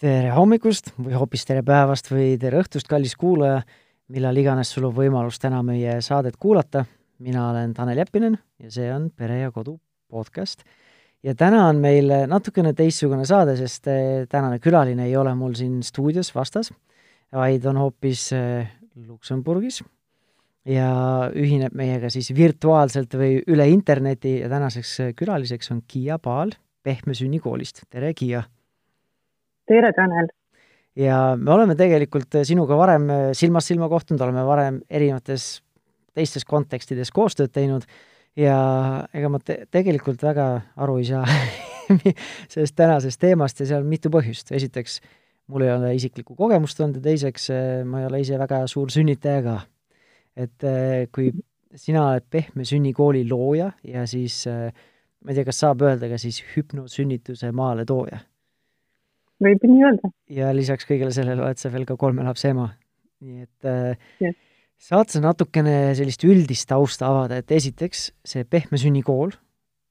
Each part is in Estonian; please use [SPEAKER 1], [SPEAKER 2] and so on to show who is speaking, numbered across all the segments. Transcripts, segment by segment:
[SPEAKER 1] tere hommikust või hoopis tere päevast või tere õhtust, kallis kuulaja, millal iganes sul on võimalus täna meie saadet kuulata. mina olen Tanel Jeppinen ja see on Pere ja Kodu podcast. ja täna on meil natukene teistsugune saade, sest eh, tänane külaline ei ole mul siin stuudios vastas, vaid on hoopis eh, Luksemburgis ja ühineb meiega siis virtuaalselt või üle interneti ja tänaseks eh, külaliseks on Kiia Paal Pehme sünnikoolist. tere, Kiia!
[SPEAKER 2] Tere, Tanel!
[SPEAKER 1] ja me oleme tegelikult sinuga varem silmast silma kohtunud, oleme varem erinevates teistes kontekstides koostööd teinud ja ega ma te tegelikult väga aru ei saa sellest tänasest teemast ja seal on mitu põhjust. esiteks, mul ei ole isiklikku kogemust olnud ja teiseks, ma ei ole ise väga suur sünnitaja ka. et eh, kui sina oled Pehme sünnikooli looja ja siis ma ei tea, kas saab öelda ka siis hüpnosünnituse maaletooja
[SPEAKER 2] võib nii öelda.
[SPEAKER 1] ja lisaks kõigele sellele oled sa veel ka kolme lapse ema. nii et äh,
[SPEAKER 2] yes.
[SPEAKER 1] saad sa natukene sellist üldist tausta avada, et esiteks see Pehme sünnikool,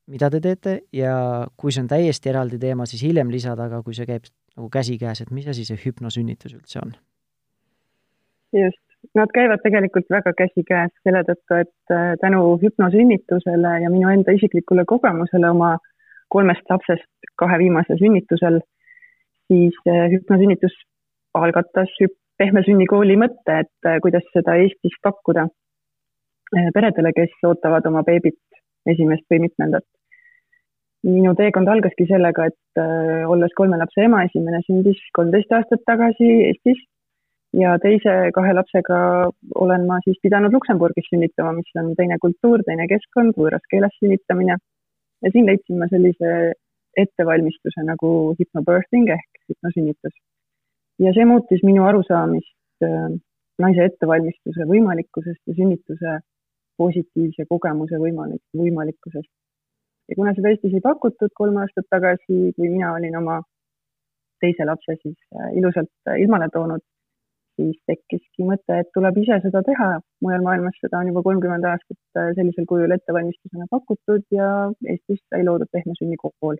[SPEAKER 1] mida te teete ja kui see on täiesti eraldi teema, siis hiljem lisada, aga kui see käib nagu käsikäes, et mis asi see hüpnosünnitus üldse on?
[SPEAKER 2] just, nad käivad tegelikult väga käsikäes selle tõttu, et äh, tänu hüpnosünnitusele ja minu enda isiklikule kogemusele oma kolmest lapsest kahe viimase sünnitusel siis äh, hüpnosünnitus algatas pehme sünnikooli mõtte, et äh, kuidas seda Eestis pakkuda äh, peredele, kes ootavad oma beebit esimest või mitmendat. minu teekond algaski sellega, et olles kolme lapse ema, esimene sündis kolmteist aastat tagasi Eestis ja teise kahe lapsega olen ma siis pidanud Luksemburgis sünnitama, mis on teine kultuur, teine keskkond, võõras keeles sünnitamine. ja siin leidsin ma sellise ettevalmistuse nagu hypnobirthing ehk hüpnosünnitus. ja see muutis minu arusaamist äh, naise ettevalmistuse võimalikkusest ja sünnituse positiivse kogemuse võimalik, võimalikkusest. ja kuna seda Eestis ei pakutud kolm aastat tagasi, kui mina olin oma teise lapse siis äh, ilusalt äh, ilmale toonud, siis tekkiski mõte, et tuleb ise seda teha. mujal maailmas seda on juba kolmkümmend aastat sellisel kujul ettevalmistusena pakutud ja Eestis sai loodud pehme sünnikool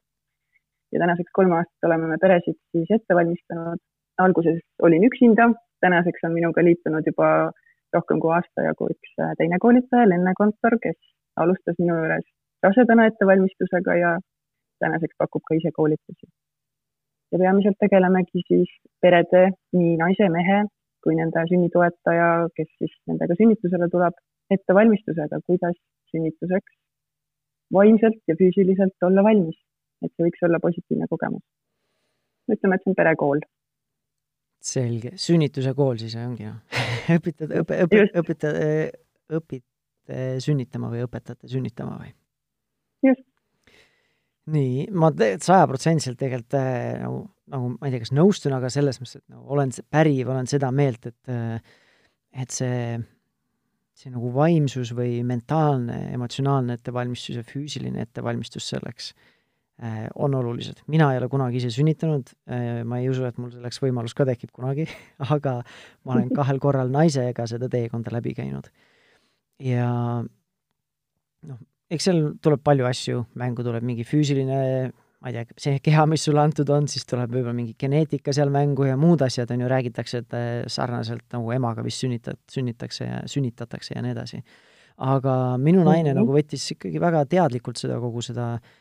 [SPEAKER 2] ja tänaseks kolm aastat oleme me peresid siis ette valmistanud. alguses olin üksinda, tänaseks on minuga liitunud juba rohkem kui aasta jagu üks äh, teine koolitaja, Lenne Kontor, kes alustas minu juures rasedana ettevalmistusega ja tänaseks pakub ka ise koolitusi. ja peamiselt tegelemegi siis perede, nii naise, mehe kui nende sünnitoetaja, kes siis nendega sünnitusele tuleb, ettevalmistusega, kuidas sünnituseks vaimselt ja füüsiliselt olla valmis et see võiks olla positiivne kogemus. ütleme, et see on perekool.
[SPEAKER 1] selge, sünnituse kool siis ongi noh õpetad, õpe, õpe, õpetad, õpite sünnitama või õpetate sünnitama või?
[SPEAKER 2] just.
[SPEAKER 1] nii, ma sajaprotsendiliselt tegelikult äh, nagu, nagu ma ei tea, kas nõustun, aga selles mõttes, et nagu olen päriv, olen seda meelt, et äh, et see see nagu vaimsus või mentaalne, emotsionaalne ettevalmistus ja füüsiline ettevalmistus selleks on olulised. mina ei ole kunagi ise sünnitanud, äh, ma ei usu, et mul selleks võimalus ka tekib kunagi, aga ma olen kahel korral naisega seda teekonda läbi käinud. ja noh, eks seal tuleb palju asju, mängu tuleb mingi füüsiline, ma ei tea, see keha, mis sulle antud on, siis tuleb võib-olla mingi geneetika seal mängu ja muud asjad, on ju, räägitakse, et äh, sarnaselt nagu emaga vist sünnitad, sünnitakse ja sünnitatakse ja nii edasi. aga minu naine mm -hmm. nagu võttis ikkagi väga teadlikult seda, kogu seda äh,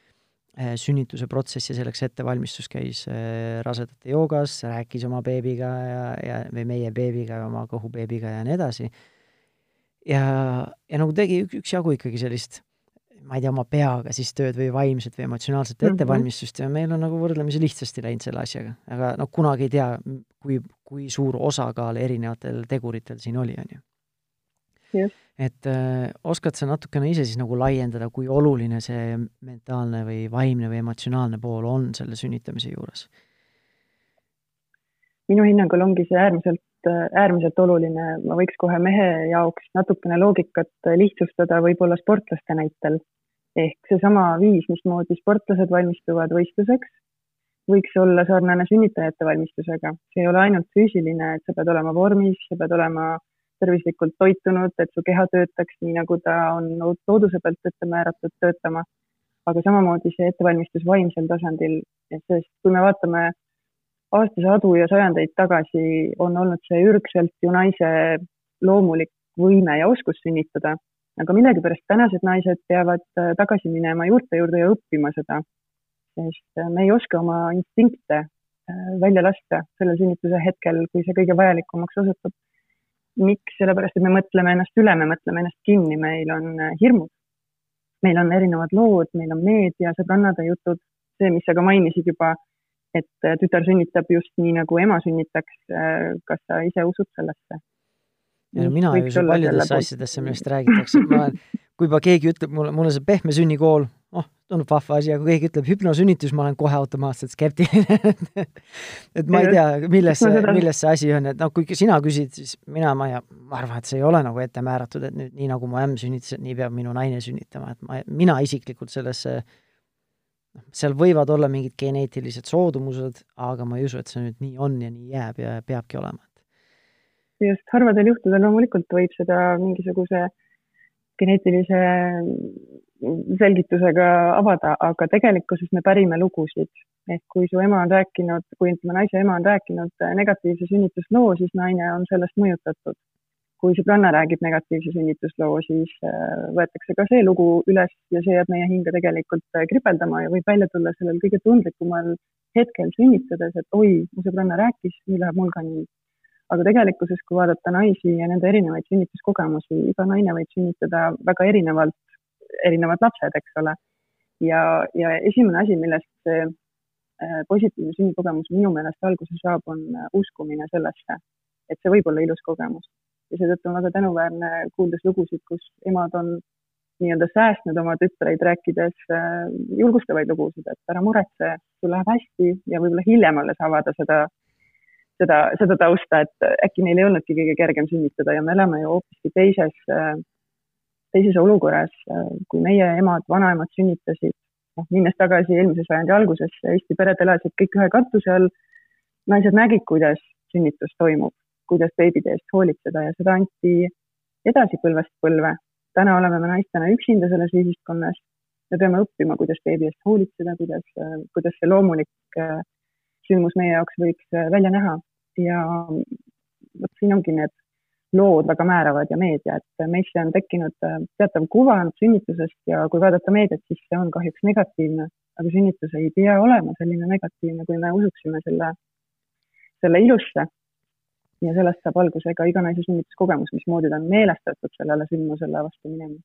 [SPEAKER 1] Äh, sünnituse protsessi selleks ettevalmistus käis äh, rasedate joogas, rääkis oma beebiga ja, ja, või meie beebiga ja oma kõhubeebiga ja nii edasi. ja, ja nagu tegi ük, üksjagu ikkagi sellist, ma ei tea, oma peaga siis tööd või vaimset või emotsionaalset mm -hmm. ettevalmistust ja meil on nagu võrdlemisi lihtsasti läinud selle asjaga. aga noh, kunagi ei tea, kui, kui suur osakaal erinevatel teguritel siin oli, on ju et äh, oskad sa natukene ise siis nagu laiendada, kui oluline see mentaalne või vaimne või emotsionaalne pool on selle sünnitamise juures?
[SPEAKER 2] minu hinnangul ongi see äärmiselt, äärmiselt oluline, ma võiks kohe mehe jaoks natukene loogikat lihtsustada võib-olla sportlaste näitel. ehk seesama viis, mismoodi sportlased valmistuvad võistluseks, võiks olla sarnane sünnitajate valmistusega. see ei ole ainult füüsiline, et sa pead olema vormis, sa pead olema tervislikult toitunud, et su keha töötaks nii, nagu ta on looduse pealt ette määratud töötama. aga samamoodi see ettevalmistus vaimsel tasandil, sest kui me vaatame aastasadu ja sajandeid tagasi on olnud see ürgselt ju naise loomulik võime ja oskus sünnitada, aga millegipärast tänased naised peavad äh, tagasi minema juurte juurde ja õppima seda, sest äh, me ei oska oma instinkte äh, välja lasta sellel sünnituse hetkel, kui see kõige vajalikumaks osutub. Miks, sellepärast et me mõtleme ennast üle, me mõtleme ennast kinni, meil on hirmud. meil on erinevad lood, meil on meedia, sõbrannade jutud, see, mis sa ka mainisid juba et äh, tütar sünnitab just nii, nagu ema sünnitaks. Äh, kas sa ise usud sellesse?
[SPEAKER 1] ja mina ei usu paljudesse asjadesse, millest räägitakse, ma kui juba keegi ütleb mulle, mulle see pehme sünnikool, oh, tundub vahva asi, aga kui keegi ütleb hüpnosünnitus, ma olen kohe automaatselt skeptiline. Et ma ei tea, milles see, milles see asi on, et noh, kui sina küsid, siis mina, ma ja ma arvan, et see ei ole nagu ette määratud, et nüüd nii nagu mu ämm sünnitas, et nii peab minu naine sünnitama, et ma, mina isiklikult sellesse noh, seal võivad olla mingid geneetilised soodumused, aga ma ei usu, et see nüüd nii on ja nii jääb ja peabki olema.
[SPEAKER 2] just, harvadel juhtudel loomulikult võib seda mingisuguse geneetilise selgitusega avada, aga tegelikkuses me pärime lugusid. ehk kui su ema on rääkinud, kui ütleme, naise ema on rääkinud negatiivse sünnitusloo, siis naine on sellest mõjutatud kui sõbranna räägib negatiivse sünnitusloo, siis äh, võetakse ka see lugu üles ja see jääb meie hinge tegelikult äh, kripeldama ja võib välja tulla sellel kõige tundlikumal hetkel sünnitades, et oi, mu sõbranna rääkis, nii läheb mul ka nii. aga tegelikkuses, kui vaadata naisi ja nende erinevaid sünnituskogemusi, iga naine võib sünnitada väga erinevalt, erinevad lapsed, eks ole. ja, ja esimene asi, millest see äh, positiivne sünnikogemus minu meelest alguse saab, on uskumine sellesse, et see võib olla ilus kogemus ja seetõttu on väga tänuväärne kuuldes lugusid, kus emad on nii-öelda säästnud oma tütreid, rääkides äh, julgustavaid lugusid, et ära muretse, sul läheb hästi ja võib-olla hiljem alles avada seda, seda, seda tausta, et äkki neil ei olnudki kõige kergem sünnitada ja me elame ju hoopiski teises, äh, teises olukorras, äh, kui meie emad, vanaemad sünnitasid, noh, minnes tagasi eelmise sajandi algusesse, Eesti pered elasid kõik ühe katuse all, naised nägid, kuidas sünnitus toimub kuidas beebide eest hoolitseda ja seda anti edasi põlvest põlve. täna oleme me naistena üksinda selles ühiskonnas. me peame õppima, kuidas beebi eest hoolitseda, kuidas, kuidas see loomulik äh, sündmus meie jaoks võiks äh, välja näha ja vot siin ongi need lood väga määravad ja meedia, et meisse on tekkinud äh, teatav kuvand sünnitusest ja kui vaadata meediat, siis see on kahjuks negatiivne, aga sünnitus ei pea olema selline negatiivne, kui me usuksime selle, selle ilusse ja sellest saab alguse ka iga naise sünnituskogemus, mismoodi ta on meelestatud sellele sündmusele vastu minema.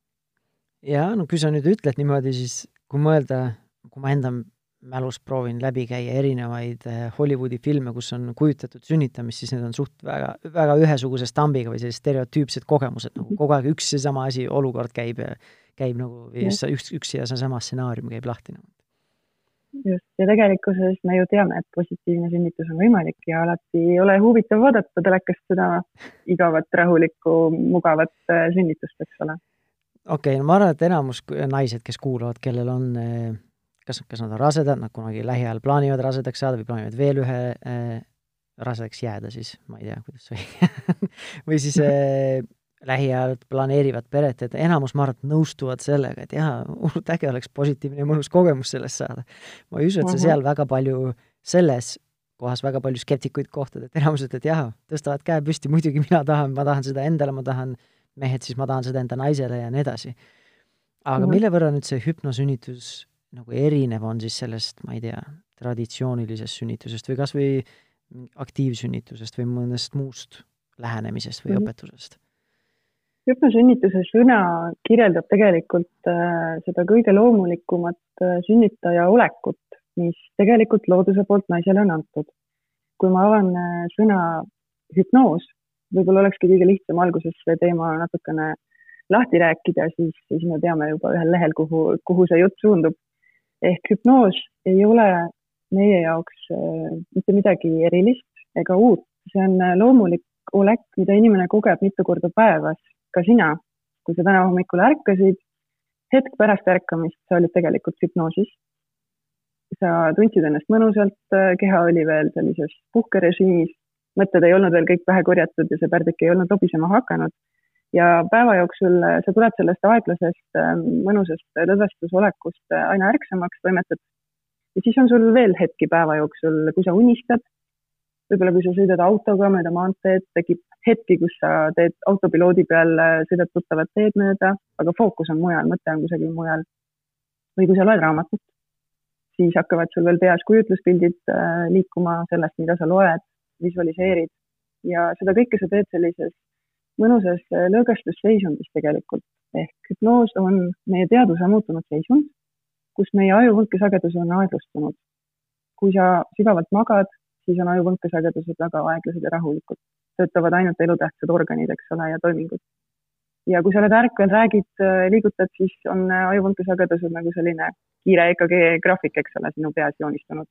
[SPEAKER 1] ja no kui sa nüüd ütled niimoodi, siis kui mõelda, kui ma enda mälus proovin läbi käia erinevaid eh, Hollywoodi filme, kus on kujutatud sünnitamist, siis need on suht väga, väga ühesuguse stambiga või sellised stereotüüpsed kogemused, nagu kogu aeg üks ja sama asi, olukord käib käib nagu just üks, üks ja seesama stsenaarium käib lahti nagu
[SPEAKER 2] just, ja tegelikkuses me ju teame, et positiivne sünnitus on võimalik ja alati ei ole huvitav vaadata telekast seda igavat, rahulikku, mugavat äh, sünnitust, eks ole.
[SPEAKER 1] okei okay,, no ma arvan, et enamus naised, kes kuulavad, kellel on äh, kas, kas nad on rasedad, nad kunagi lähiajal plaanivad rasedaks saada või plaanivad veel ühe äh, rasedaks jääda, siis ma ei tea, kuidas oli või siis äh, lähiajal planeerivad peret, et enamus, ma arvan, et nõustuvad sellega, et jaa, hullult äge oleks positiivne ja mõnus kogemus sellest saada. ma ei usu, et sa mhm. seal väga palju, selles kohas väga palju skeptikuid kohtad, et enamus ütleb, et jaa, tõstavad käe püsti, muidugi mina tahan, ma tahan seda endale, ma tahan mehed, siis ma tahan seda enda naisele ja nii edasi. aga mm -hmm. mille võrra nüüd see hüpnosünnitus nagu erinev on siis sellest, ma ei tea, traditsioonilisest sünnitusest või kas või aktiivsünnitusest või mõnest muust lähenemisest või mm -hmm. õpetusest?
[SPEAKER 2] hüpnosünnituse sõna kirjeldab tegelikult äh, seda kõige loomulikumat äh, sünnitaja olekut, mis tegelikult looduse poolt naisele on antud. kui ma avan äh, sõna hüpnoos, võib-olla olekski kõige lihtsam alguses see teema natukene lahti rääkida, siis, siis me teame juba ühel lehel, kuhu, kuhu see jutt suundub. Ehk hüpnoos ei ole meie jaoks mitte midagi erilist ega uut, see on loomulik olek, mida inimene kogeb mitu korda päevas ka sina, kui sa täna hommikul ärkasid, hetk pärast ärkamist sa olid tegelikult hüpnoosis. sa tundsid ennast mõnusalt, keha oli veel sellises puhkerežiimis, mõtted ei olnud veel kõik pähe korjatud ja see pärdik ei olnud lobisema hakanud. Ja päeva jooksul sa tuled sellest aeglasest mõnusast lõdvestusolekust aina ärksamaks, toimetad. ja siis on sul veel hetki päeva jooksul, kui sa unistad võib-olla kui sa sõidad autoga mööda maanteed, tekib hetki, kus sa teed autopiloodi peal, sõidad tuttavat teed mööda, aga fookus on mujal, mõte on kusagil mujal. või kui sa loed raamatut, siis hakkavad sul veel peas kujutluspildid äh, liikuma sellest, mida sa loed, visualiseerid ja seda kõike sa teed sellises mõnusas äh, lõõgastusseisundis tegelikult. ehk hüpnoos on meie teadvuse muutunud seisund, kus meie aju võnkesagedus on aeglustunud. kui sa sügavalt magad, siis on aju võnkesagedused väga aeglased ja rahulikud, töötavad ainult elutähtsad organid, eks ole, ja toimingud. ja kui sa oled ärkvel, räägid, äh, liigutad, siis on aju võnkesagedused nagu selline kiire EKG graafik, eks ole, sinu peas joonistunud.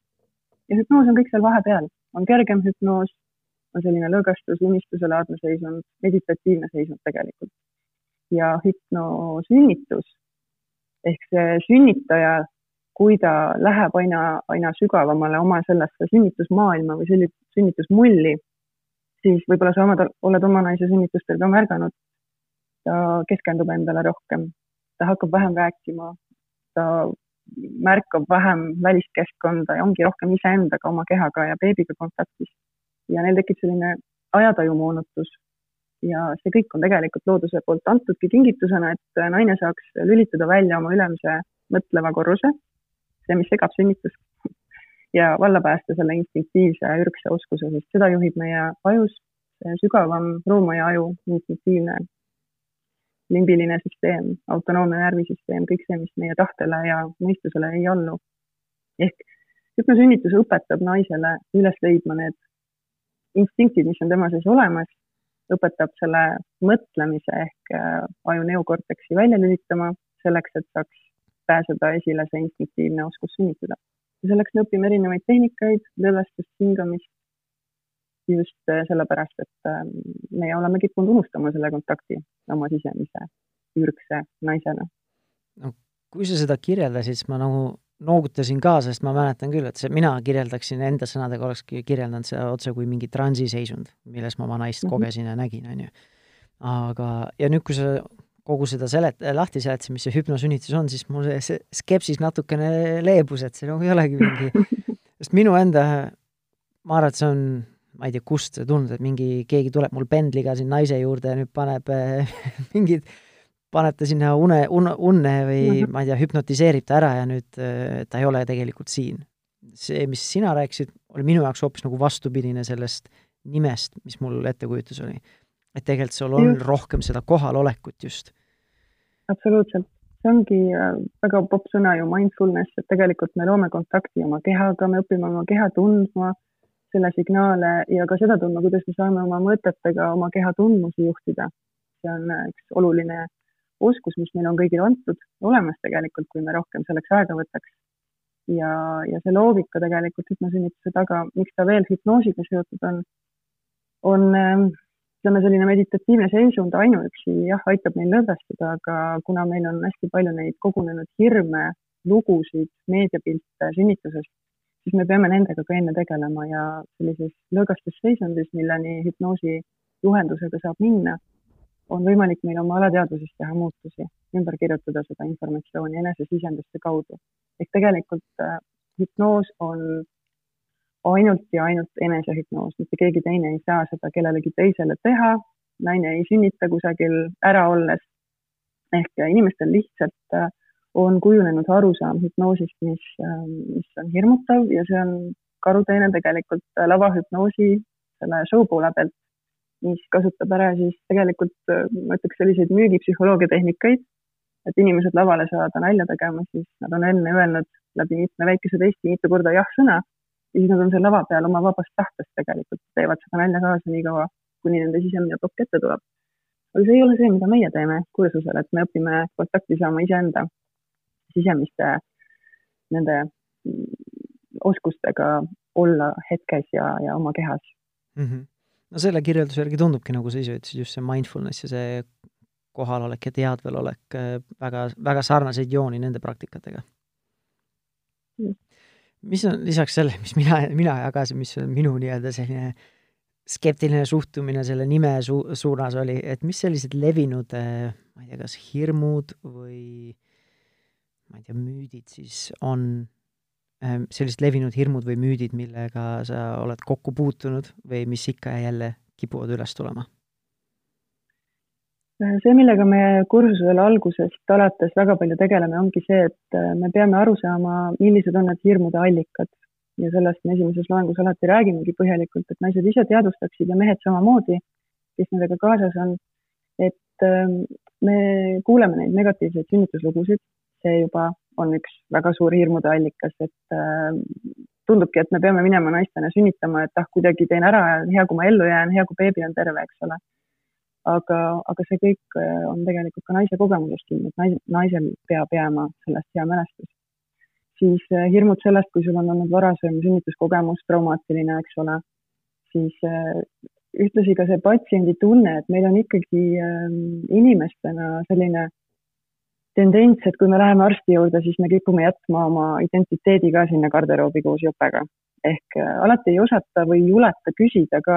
[SPEAKER 2] ja hüpnoos on kõik seal vahepeal, on kergem hüpnoos, on selline lõõgastus, unistuse-laadne seisund, meditatiivne seisund tegelikult. ja hüpnosünnitus ehk see sünnitaja, kui ta läheb aina, aina sügavamale oma sellesse sünnitusmaailma või selli-, sünnitusmulli, siis võib-olla sa omad, oled oma naise sünnitustel ka märganud, ta keskendub endale rohkem, ta hakkab vähem rääkima, ta märkab vähem välist keskkonda ja ongi rohkem iseendaga, oma kehaga ja beebiga kontaktis. Ja neil tekib selline ajataju moonutus. ja see kõik on tegelikult looduse poolt antudki kingitusena, et naine saaks lülitada välja oma ülemise mõtleva korruse, see, mis segab sünnitust, ja valla päästa selle instinktiivse ürgse oskuse, sest seda juhib meie ajus sügavam ruumaja aju, instinktiivne limbiline süsteem, autonoomne närvisüsteem, kõik see, mis meie tahtele ja mõistusele ei allu. ehk hüpnosünnitus õpetab naisele üles leidma need instinktid, mis on tema sees olemas, õpetab selle mõtlemise ehk äh, aju neokorteksi välja lülitama, selleks, et saaks pääseda esile see instinktiivne oskus sünnitada. ja selleks me õpime erinevaid tehnikaid, lõdvestust, hingamist, just äh, sellepärast, et ähm, meie oleme kippunud unustama selle kontakti oma sisemise ürgse naisena.
[SPEAKER 1] no kui sa seda kirjeldasid, siis ma nagu noogutasin ka, sest ma mäletan küll, et see, mina kirjeldaksin enda sõnadega, olekski kirjeldanud seda otse kui mingi transiseisund, milles ma oma naist mm -hmm. kogesin ja nägin, on ju. aga, ja nüüd, kui sa kogu seda selet-, lahti seletasid, mis see hüpnosünnitus on, siis mul see, see skepsis natukene leebus, et see nagu ei olegi mingi, sest minu enda, ma arvan, et see on ma ei tea, kust see tulnud, et mingi, keegi tuleb mul pendliga siin naise juurde ja nüüd paneb äh, mingid, paneb ta sinna une, une, unne või mm -hmm. ma ei tea, hüpnotiseerib ta ära ja nüüd äh, ta ei ole tegelikult siin. see, mis sina rääkisid, oli minu jaoks hoopis nagu vastupidine sellest nimest, mis mul ettekujutus oli. et tegelikult sul on just. rohkem seda kohalolekut just.
[SPEAKER 2] absoluutselt, see ongi äh, väga popp sõna ju mindfulness, et tegelikult me loome kontakti oma kehaga, me õpime oma keha tundma selle signaale ja ka seda tundma, kuidas me saame oma mõtetega oma keha tundmusi juhtida. see on üks oluline oskus, mis meil on kõigil antud, olemas tegelikult, kui me rohkem selleks aega võtaks. ja, ja see loogika tegelikult hüpnosünnituse taga, miks ta veel hüpnoosiga seotud on, on ütleme, selline meditatiivne seisund ainuüksi jah, aitab meil lõdvestuda, aga kuna meil on hästi palju neid kogunenud hirme, lugusid, meediapilte sünnitusest, siis me peame nendega ka enne tegelema ja sellises lõõgastusseisundis, milleni hüpnoosi juhendusega saab minna, on võimalik meil oma alateadvuses teha muutusi, ümber kirjutada seda informatsiooni enesesisenduste kaudu. ehk tegelikult äh, hüpnoos on ainult ja ainult enesehüpnoos, mitte keegi teine ei saa seda kellelegi teisele teha, naine ei sünnita kusagil ära olles. ehk inimestel lihtsalt äh, on kujunenud arusaam hüpnoosist, mis, mis on hirmutav ja see on karuteene tegelikult äh, lavahüpnoosi selle show poole pealt, mis kasutab ära siis tegelikult äh, ma ütleks selliseid müügipsühholoogia tehnikaid, et inimesed lavale saada nalja tegema, siis nad on enne öelnud läbi mitme väikese testi mitu korda jah-sõna ja siis nad on seal lava peal oma vabast tahtest tegelikult, teevad seda nalja kaasa nii kaua, kuni nende sisemine plokk ette tuleb. aga see ei ole see, mida meie teeme kursusel, et me õpime kontakti saama iseenda sisemiste nende oskustega olla hetkes ja, ja oma kehas
[SPEAKER 1] mm. -hmm. No selle kirjelduse järgi tundubki, nagu sa ise ütlesid, just see mindfulness ja see kohalolek ja teadvelolek äh, väga, väga sarnaseid jooni nende praktikatega. Mm.. mis on lisaks sellele, mis mina, mina jagasin, mis on minu nii-öelda selline skeptiline suhtumine selle nime su-, suunas oli, et mis sellised levinud, äh, ma ei tea, kas hirmud või ma ei tea, müüdid siis on sellised levinud hirmud või müüdid, millega sa oled kokku puutunud või mis ikka ja jälle kipuvad üles tulema?
[SPEAKER 2] see, millega me kursusel algusest alates väga palju tegeleme, ongi see, et äh, me peame aru saama, millised on need hirmude allikad ja sellest me esimeses loengus alati räägimegi põhjalikult, et naised ise teadvustaksid ja mehed samamoodi, kes nendega kaasas on, et ähm, me kuuleme neid negatiivseid sünnituslugusid, see juba on üks väga suur hirmude allikas, et ähm, tundubki, et me peame minema naistena sünnitama, et ah, kuidagi teen ära, hea, kui ma ellu jään, hea, kui beebi on terve, eks ole. aga, aga see kõik äh, on tegelikult ka naise kogemusest kinni, et naisel, naisel peab jääma sellest hea mälestus siis äh, hirmud sellest, kui sul on olnud varasem sünnituskogemus traumaatiline, eks ole, siis äh, ühtlasi ka see patsiendi tunne, et meil on ikkagi ähm, inimestena selline tendents, et kui me läheme arsti juurde, siis me kipume jätma oma identiteedi ka sinna garderoobi koos jopega. ehk äh, alati ei osata või ei juleta küsida ka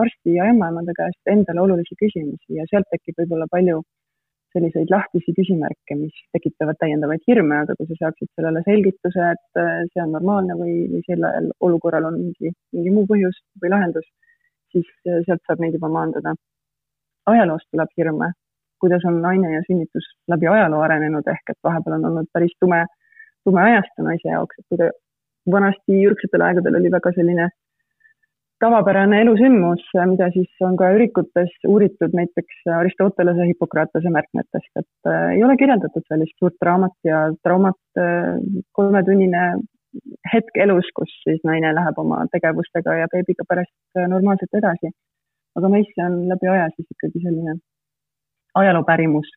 [SPEAKER 2] arsti ja ämmaemade käest endale olulisi küsimusi ja sealt tekib võib-olla palju selliseid lahtisi küsimärke, mis tekitavad täiendavaid hirme, aga kui sa saaksid sellele selgituse, et äh, see on normaalne või, või sellel olukorral on mingi, mingi muu põhjus või lahendus, siis äh, sealt saab neid juba maandada. ajaloost tuleb hirme, kuidas on naine ja sünnitus läbi ajaloo arenenud, ehk et vahepeal on olnud päris tume, tume ajastu naise jaoks, et kui ta vanasti ürgsetel aegadel oli väga selline tavapärane elusündmus, mida siis on ka ürikutes uuritud näiteks Aristotelese Hippokratese märkmetest, et äh, ei ole kirjeldatud sellist suurt draamat ja traumat äh, kolmetunnine hetk elus, kus siis naine läheb oma tegevustega ja beebiga pärast äh, normaalselt edasi. aga meisse on läbi aja siis ikkagi selline ajaloopärimus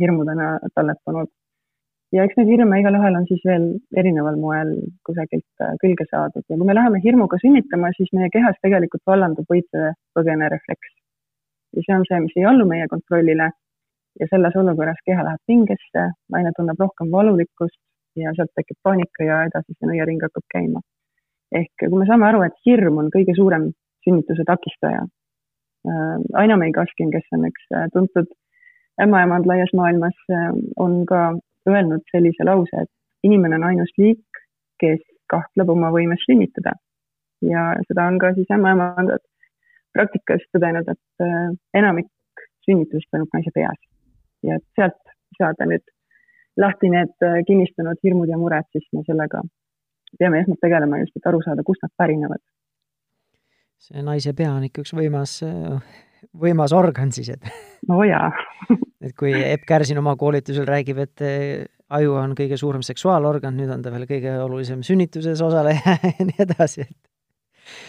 [SPEAKER 2] hirmudena talletanud ja eks neid hirme igalühel on siis veel erineval moel kusagilt äh, külge saadud ja kui me läheme hirmuga sünnitama, siis meie kehas tegelikult vallandub võitse-põgene refleks. ja see on see, mis ei allu meie kontrollile ja selles olukorras keha läheb pingesse, naine tunneb rohkem valulikkust ja sealt tekib paanika ja edasi see nõiaring hakkab käima. ehk kui me saame aru, et hirm on kõige suurem sünnituse takistaja äh,. Aina May Kaskin, kes on üks äh, tuntud ämmaemand laias maailmas, äh, on ka öelnud sellise lause, et inimene on ainus liik, kes kahtleb oma võimes sünnitada. ja seda on ka siis ämmaemandad praktikas tõdenud, et enamik sünnitusest toimub naise peas. ja et sealt saada nüüd lahti need kinnistunud hirmud ja mured, siis me sellega peame esmalt tegelema just, et aru saada, kust nad pärinevad.
[SPEAKER 1] See naise pea on ikka üks võimas, võimas organ siis, et
[SPEAKER 2] no jaa
[SPEAKER 1] et kui Epp Kärsin oma koolitusel räägib, et eh, aju on kõige suurem seksuaalorgan, nüüd on ta veel kõige olulisem sünnituses osaleja ja nii edasi, et.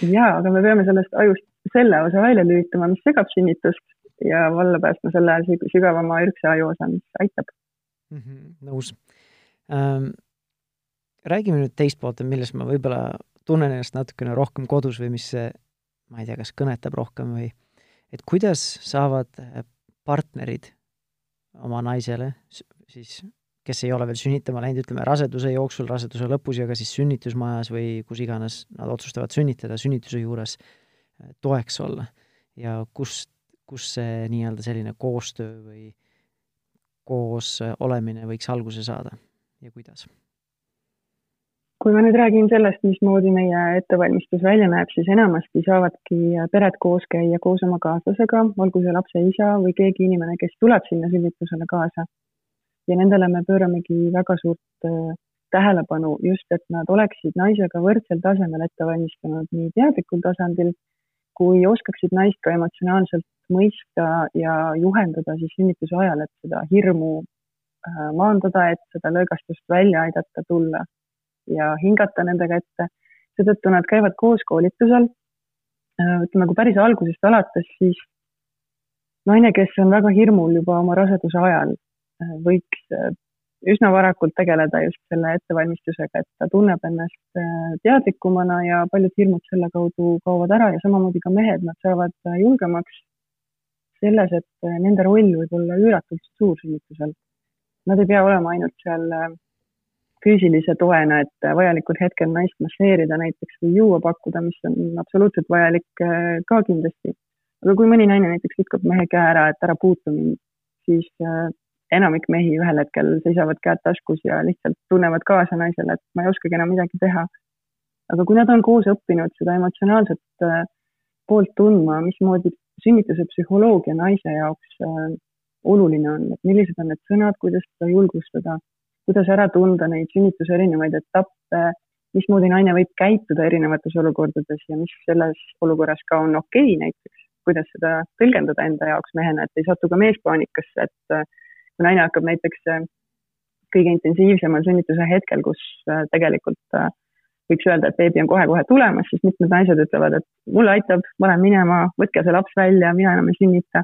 [SPEAKER 2] jaa, aga me peame sellest ajust selle osa välja lülitama, mis segab sünnitust ja valla päästma selle sügavama ürgse aju osa, mis aitab
[SPEAKER 1] mm. -hmm, nõus ähm,. räägime nüüd teist poolt, milles ma võib-olla tunnen ennast natukene rohkem kodus või mis, ma ei tea, kas kõnetab rohkem või et kuidas saavad partnerid oma naisele, siis kes ei ole veel sünnitama läinud, ütleme raseduse jooksul, raseduse lõpus ja ka siis sünnitusmajas või kus iganes nad otsustavad sünnitada sünnituse juures, äh, toeks olla. ja kust, kus see nii-öelda selline koostöö või koos olemine võiks alguse saada ja kuidas?
[SPEAKER 2] Kui ma nüüd räägin sellest, mismoodi meie ettevalmistus välja näeb, siis enamasti saavadki pered koos käia koos oma kaaslasega, olgu see lapse isa või keegi inimene, kes tuleb sinna sünnitusele kaasa. ja nendele me pööramegi väga suurt äh, tähelepanu just, et nad oleksid naisega võrdsel tasemel ette valmistunud nii teadlikul tasandil kui oskaksid naist ka emotsionaalselt mõista ja juhendada siis sünnituse ajal, et seda hirmu äh, maandada, et seda lõõgastust välja aidata tulla ja hingata nendega ette. seetõttu nad käivad koos koolitusel. Äh, ütleme, kui päris algusest alates, siis naine, kes on väga hirmul juba oma raseduse ajal, äh, võiks äh, üsna varakult tegeleda just selle ettevalmistusega, et ta tunneb ennast teadlikumana ja paljud hirmud selle kaudu kaovad ära ja samamoodi ka mehed, nad saavad julgemaks selles, et nende roll võib olla üüratult suur sünnitusel. Nad ei pea olema ainult seal füüsilise toena, et vajalikul hetkel naist masseerida näiteks või juua pakkuda, mis on absoluutselt vajalik äh, ka kindlasti. aga kui mõni naine näiteks lükkab mehe käe ära, et ära puutu mind, siis äh, enamik mehi ühel hetkel seisavad käed taskus ja lihtsalt tunnevad kaasa naisele, et ma ei oskagi enam midagi teha. aga kui nad on koos õppinud seda emotsionaalset äh, poolt tundma, mismoodi sünnituse psühholoogia naise jaoks äh, oluline on, et millised on need sõnad, kuidas seda julgustada, kuidas ära tunda neid sünnituse erinevaid etappe, mismoodi naine võib käituda erinevates olukordades ja mis selles olukorras ka on okei okay, näiteks, kuidas seda tõlgendada enda jaoks mehena, et ei satu ka mees paanikasse, et äh, kui naine hakkab näiteks äh, kõige intensiivsemal sünnituse hetkel, kus äh, tegelikult võiks öelda, et beebi on kohe-kohe tulemas, siis mitmed naised ütlevad, et mulle aitab, ma lähen minema, võtke see laps välja, mina enam ei sünnita.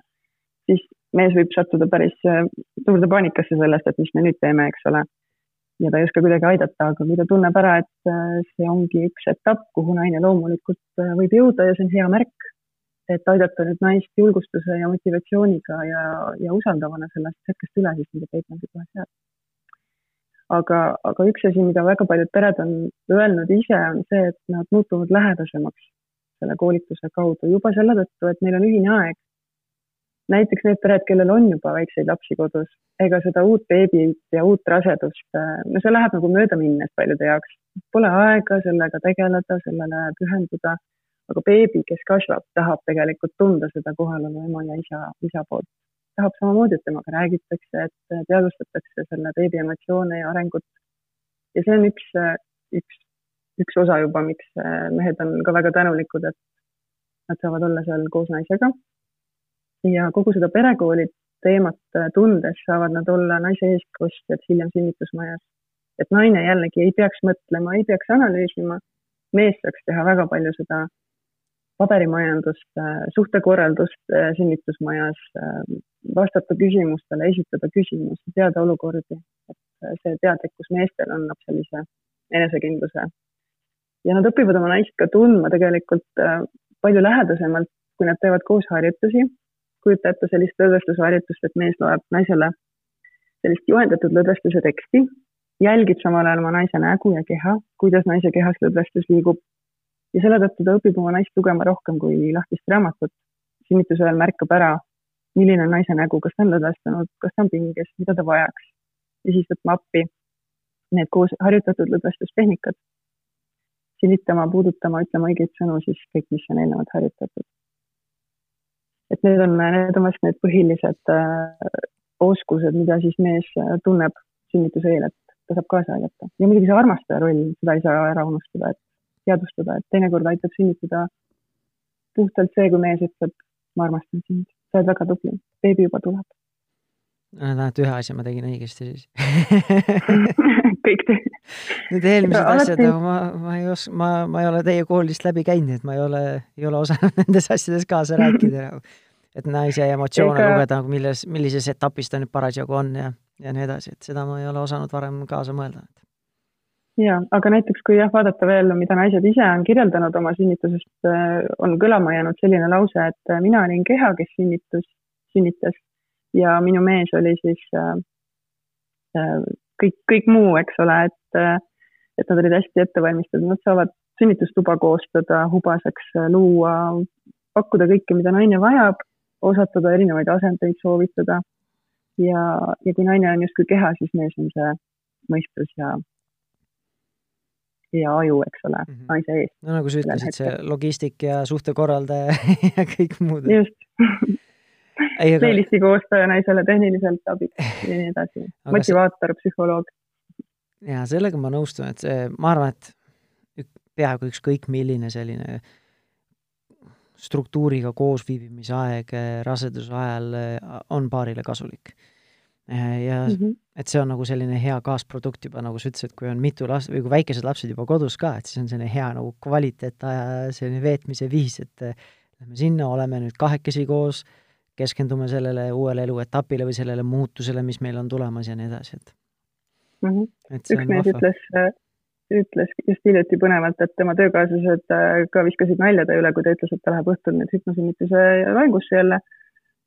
[SPEAKER 2] siis mees võib sattuda päris suurde paanikasse sellest, et mis me nüüd teeme, eks ole ja ta ei oska kuidagi aidata, aga kui ta tunneb ära, et äh, see ongi üks etapp, kuhu naine loomulikult äh, võib jõuda ja see on hea märk, et aidata nüüd naist julgustuse ja motivatsiooniga ja, ja usaldavana sellest hetkest üle, siis nende peitmegi kohe sealt. aga, aga üks asi, mida väga paljud pered on öelnud ise, on see, et nad muutuvad lähedasemaks selle koolituse kaudu juba selle tõttu, et neil on ühine aeg näiteks need pered, kellel on juba väikseid lapsi kodus, ega seda uut beebit ja uut rasedust, äh, no see läheb nagu möödaminnes paljude jaoks. Pole aega sellega tegeleda, sellele pühenduda, aga beebi, kes kasvab, tahab tegelikult tunda seda kohalolu ema ja isa, isa poolt. tahab samamoodi, et temaga räägitakse, et teadvustatakse selle beebi emotsioone ja arengut. ja see on üks, üks, üks osa juba, miks äh, mehed on ka väga tänulikud, et nad saavad olla seal koos naisega ja kogu seda perekooli teemat äh, tundes saavad nad olla naise eestkostjad hiljem sünnitusmajas. et naine jällegi ei peaks mõtlema, ei peaks analüüsima, mees saaks teha väga palju seda paberimajandust, äh, suhtekorraldust äh, sünnitusmajas, vastata küsimustele, esitada küsimusi, teada olukordi, et see teadlikkus meestel annab sellise enesekindluse. ja nad õpivad oma naist ka tundma tegelikult palju lähedasemalt, kui nad teevad koos harjutusi kujuta ette sellist lõdvestusharjutust, et mees loeb naisele sellist juhendatud lõdvestuse teksti, jälgib samal ajal oma naise nägu ja keha, kuidas naise kehas lõdvestus liigub. ja selle tõttu ta õpib oma naist lugema rohkem kui lahtist raamatut. sünnituse ajal märkab ära, milline on naise nägu, kas ta on lõdvestunud, kas ta on pinges, mida ta vajaks. ja siis võtma appi need koos harjutatud lõdvestustehnikad. silitama, puudutama, ütlema õigeid sõnu, siis kõik, mis on eelnevalt harjutatud et need on, need on vast need põhilised äh, oskused, mida siis mees äh, tunneb sünnituse eel, et ta saab kaasa aidata. ja muidugi see armastaja roll, seda ei saa ära unustada, et teadvustada, et teinekord aitab sünnitada puhtalt see, kui mees ütleb, ma armastan sind, sa oled väga tubli, beebi juba tuleb.
[SPEAKER 1] Näed, ühe asja ma tegin õigesti siis
[SPEAKER 2] kõik te-.
[SPEAKER 1] Need eelmised alati... asjad, nagu ma, ma ei os-, ma, ma ei ole teie koolist läbi käinud, nii et ma ei ole, ei ole osanud nendes asjades kaasa rääkida nagu. et naise emotsioone Ega... lugeda, nagu milles, millises etapis ta nüüd parasjagu on ja, ja nii edasi, et seda ma ei ole osanud varem kaasa mõelda.
[SPEAKER 2] ja, aga näiteks kui jah, vaadata veel, mida naised ise on kirjeldanud oma sünnitusest, on kõlama jäänud selline lause, et mina olin keha, kes sünnitus, sünnitas ja minu mees oli siis äh, äh kõik, kõik muu, eks ole, et, et nad olid hästi ette valmistatud, nad saavad sünnitustuba koostada, hubaseks luua, pakkuda kõike, mida naine vajab, osatada erinevaid asendeid soovitada. ja, ja kui naine on justkui keha, siis mees on see mõistus ja, ja aju, eks ole mm, -hmm. naise eest.
[SPEAKER 1] no nagu sa ütlesid, see logistik ja suhtekorraldaja ja kõik muud.
[SPEAKER 2] just playlisti koostaja naisele tehniliselt abiks ja nii edasi. motivaator, psühholoog.
[SPEAKER 1] ja sellega ma nõustun, et see, ma arvan, et peaaegu ükskõik milline selline struktuuriga koosviibimise aeg raseduse ajal on paarile kasulik. ja mm -hmm. et see on nagu selline hea kaasprodukt juba, nagu sa ütlesid, kui on mitu last või kui väikesed lapsed juba kodus ka, et siis on selline hea nagu kvaliteetaja selline veetmise viis, et lähme sinna, oleme nüüd kahekesi koos keskendume sellele uuele eluetapile või sellele muutusele, mis meil on tulemas ja nii edasi, et
[SPEAKER 2] mm. -hmm. et üks mees ütles, ütles just hiljuti põnevalt, et tema töökaaslased äh, ka viskasid nalja ta üle, kui ta ütles, et ta läheb õhtul nüüd hüpnosünnituse laengusse jälle.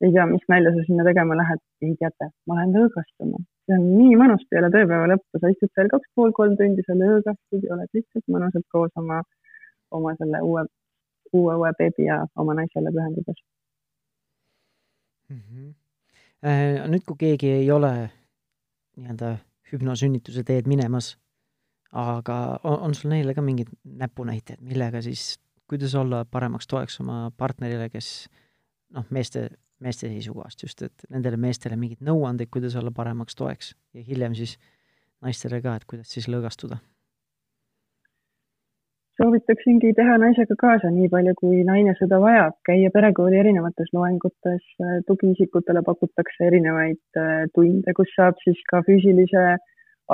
[SPEAKER 2] ei tea, mis nalja sa sinna tegema lähed, ei teate, ma lähen lõõgastuma. see on nii mõnus peale tööpäeva lõppu, sa istud seal kaks pool kolm tundi, sa lõõgastud ja oled lihtsalt mõnusalt koos oma, oma selle uue, uue, uue beebi ja oma naisele pühendudes
[SPEAKER 1] -hmm. Äh, nüüd, kui keegi ei ole nii-öelda hüpnosünnituse teed minemas, aga on, on sul neile ka mingid näpunäited, millega siis, kuidas olla paremaks toeks oma partnerile, kes noh, meeste, meeste seisukohast just, et nendele meestele mingeid nõuandeid, kuidas olla paremaks toeks ja hiljem siis naistele ka, et kuidas siis lõõgastuda
[SPEAKER 2] soovitaksingi teha naisega kaasa nii palju, kui naine seda vajab, käia perekooli erinevates loengutes, tugiisikutele pakutakse erinevaid äh, tunde, kus saab siis ka füüsilise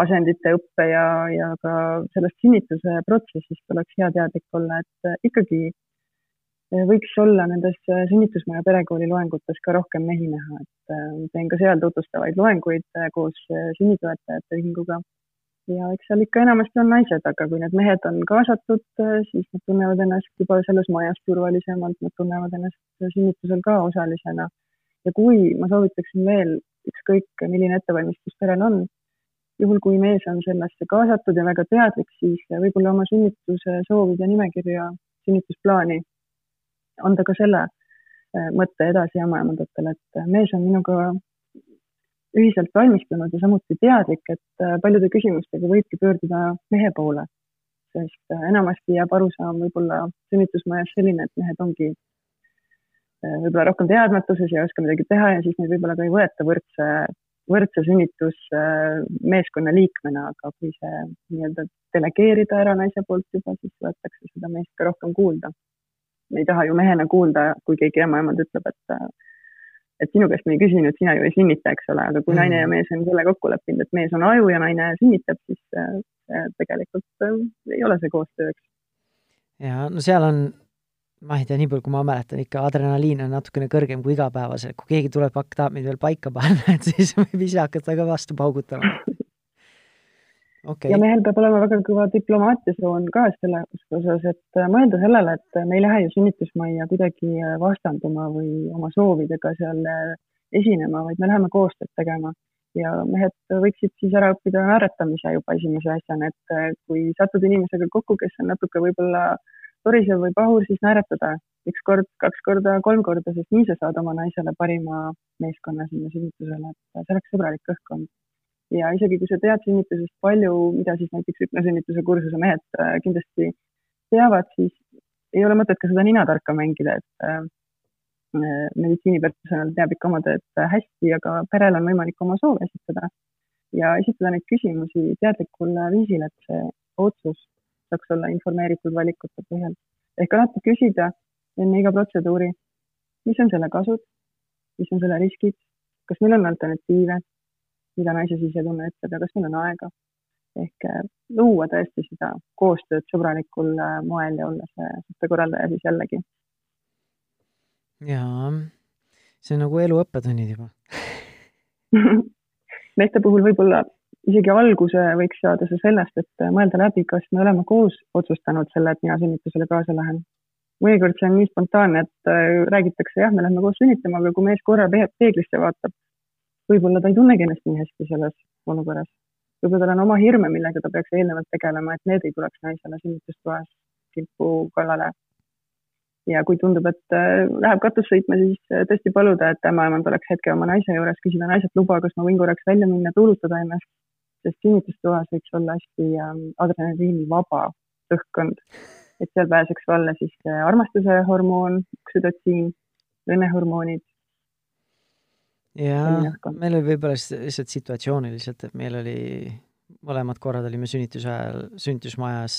[SPEAKER 2] asendite õppe ja, ja ka sellest sünnituse protsessist oleks hea teadlik olla, et äh, ikkagi äh, võiks olla nendes sünnitusmaja perekooli loengutes ka rohkem mehi näha, et teen ka seal tutvustavaid loenguid koos sünnitoetajate ühinguga ja eks seal ikka enamasti on naised, aga kui need mehed on kaasatud, äh, siis nad tunnevad ennast juba selles majas turvalisemalt, nad tunnevad ennast sünnitusel ka osalisena. ja kui ma soovitaksin veel, ükskõik milline ettevalmistus perel on, juhul kui mees on sellesse kaasatud ja väga teadlik, siis võib-olla oma sünnituse soovide nimekirja, sünnitusplaani anda ka selle äh, mõtte edasi ämmaemandatele, et mees on minuga ühiselt valmistunud ja samuti teadlik, et äh, paljude küsimustega võibki pöörduda mehe poole. sest äh, enamasti jääb arusaam võib-olla sünnitusmajas selline, et mehed ongi äh, võib-olla rohkem teadmatuses ja ei oska midagi teha ja siis neid võib-olla ka ei võeta võrdse, võrdse sünnitusmeeskonna liikmena, aga kui see nii-öelda delegeerida ära naise poolt juba, siis võetakse seda meest ka rohkem kuulda. me ei taha ju mehena kuulda, kui keegi ema-emand ütleb, et et sinu käest me ei küsinud, sina ju ei sünnita, eks ole, aga kui mm. naine ja mees on selle kokku leppinud, et mees on aju ja naine sünnitab, siis äh, tegelikult äh, ei ole see koostöö, eks.
[SPEAKER 1] ja no seal on, ma ei tea, nii palju, kui ma mäletan, ikka adrenaliin on natukene kõrgem kui igapäevaselt, kui keegi tuleb, tahab mind veel paika panna, et siis võib ise hakata ka vastu paugutama okay..
[SPEAKER 2] ja mehel peab olema väga kõva diplomaatiasoon ka selles osas, et äh, mõelda sellele, et me ei lähe ju sünnitusmajja kuidagi äh, vastanduma või oma soovidega seal äh, esinema, vaid me läheme koostööd tegema. Ja mehed võiksid siis ära õppida naeratamise juba esimese asjana, et kui satud inimesega kokku, kes on natuke võib-olla torisev või pahur, siis naeratada üks kord, kaks korda, kolm korda, sest nii sa saad oma naisele parima meeskonna sinna sünnitusele, et see oleks sõbralik õhkkond ja isegi kui sa tead sünnitusest palju, mida siis näiteks hüpnosünnituse kursuse mehed äh, kindlasti teavad, siis ei ole mõtet ka seda ninatarka mängida, et äh, meditsiinipersonal teab ikka oma tööd hästi, aga perel on võimalik oma soove esitada ja esitada neid küsimusi teadlikul viisil, et see otsus saaks olla informeeritud valikute põhjal. ehk alati küsida enne iga protseduuri, mis on selle kasud, mis on selle riskid, kas meil on alternatiive, mida naise sisetunne ütleb ja kas meil on aega. ehk äh, luua tõesti seda koostööd sõbralikul äh, moel ja olla see suhtekorraldaja siis jällegi.
[SPEAKER 1] jaa, see on nagu elu õppetunnid juba
[SPEAKER 2] meeste puhul võib-olla isegi alguse võiks saada see sellest, et mõelda läbi, kas me oleme koos otsustanud selle, et mina sünnitusele kaasa lähen. mõnikord see on nii spontaanne, et äh, räägitakse, jah, me lähme koos sünnitama, aga kui mees korra peeglisse vaatab, võib-olla ta ei tunnegi ennast nii hästi selles olukorras. võib-olla tal on oma hirme, millega ta peaks eelnevalt tegelema, et need ei tuleks naisele sünnitustoas kilpu kallale. ja kui tundub, et äh, läheb katust sõitma, siis äh, tõesti paluda, et ämmaemand oleks hetke oma naise juures, küsida naiselt luba, kas ma võin korraks välja minna, tuulutada ennast, sest sünnitustoas võiks olla hästi ähm, adrenaliinivaba õhkkond, et seal pääseks valla siis armastuse hormoon, oksüdotsiin, õnnehormoonid
[SPEAKER 1] jaa, meil oli võib-olla lihtsalt situatsiooniliselt, et meil oli, mõlemad korrad olime sünnituse ajal sünnitusmajas,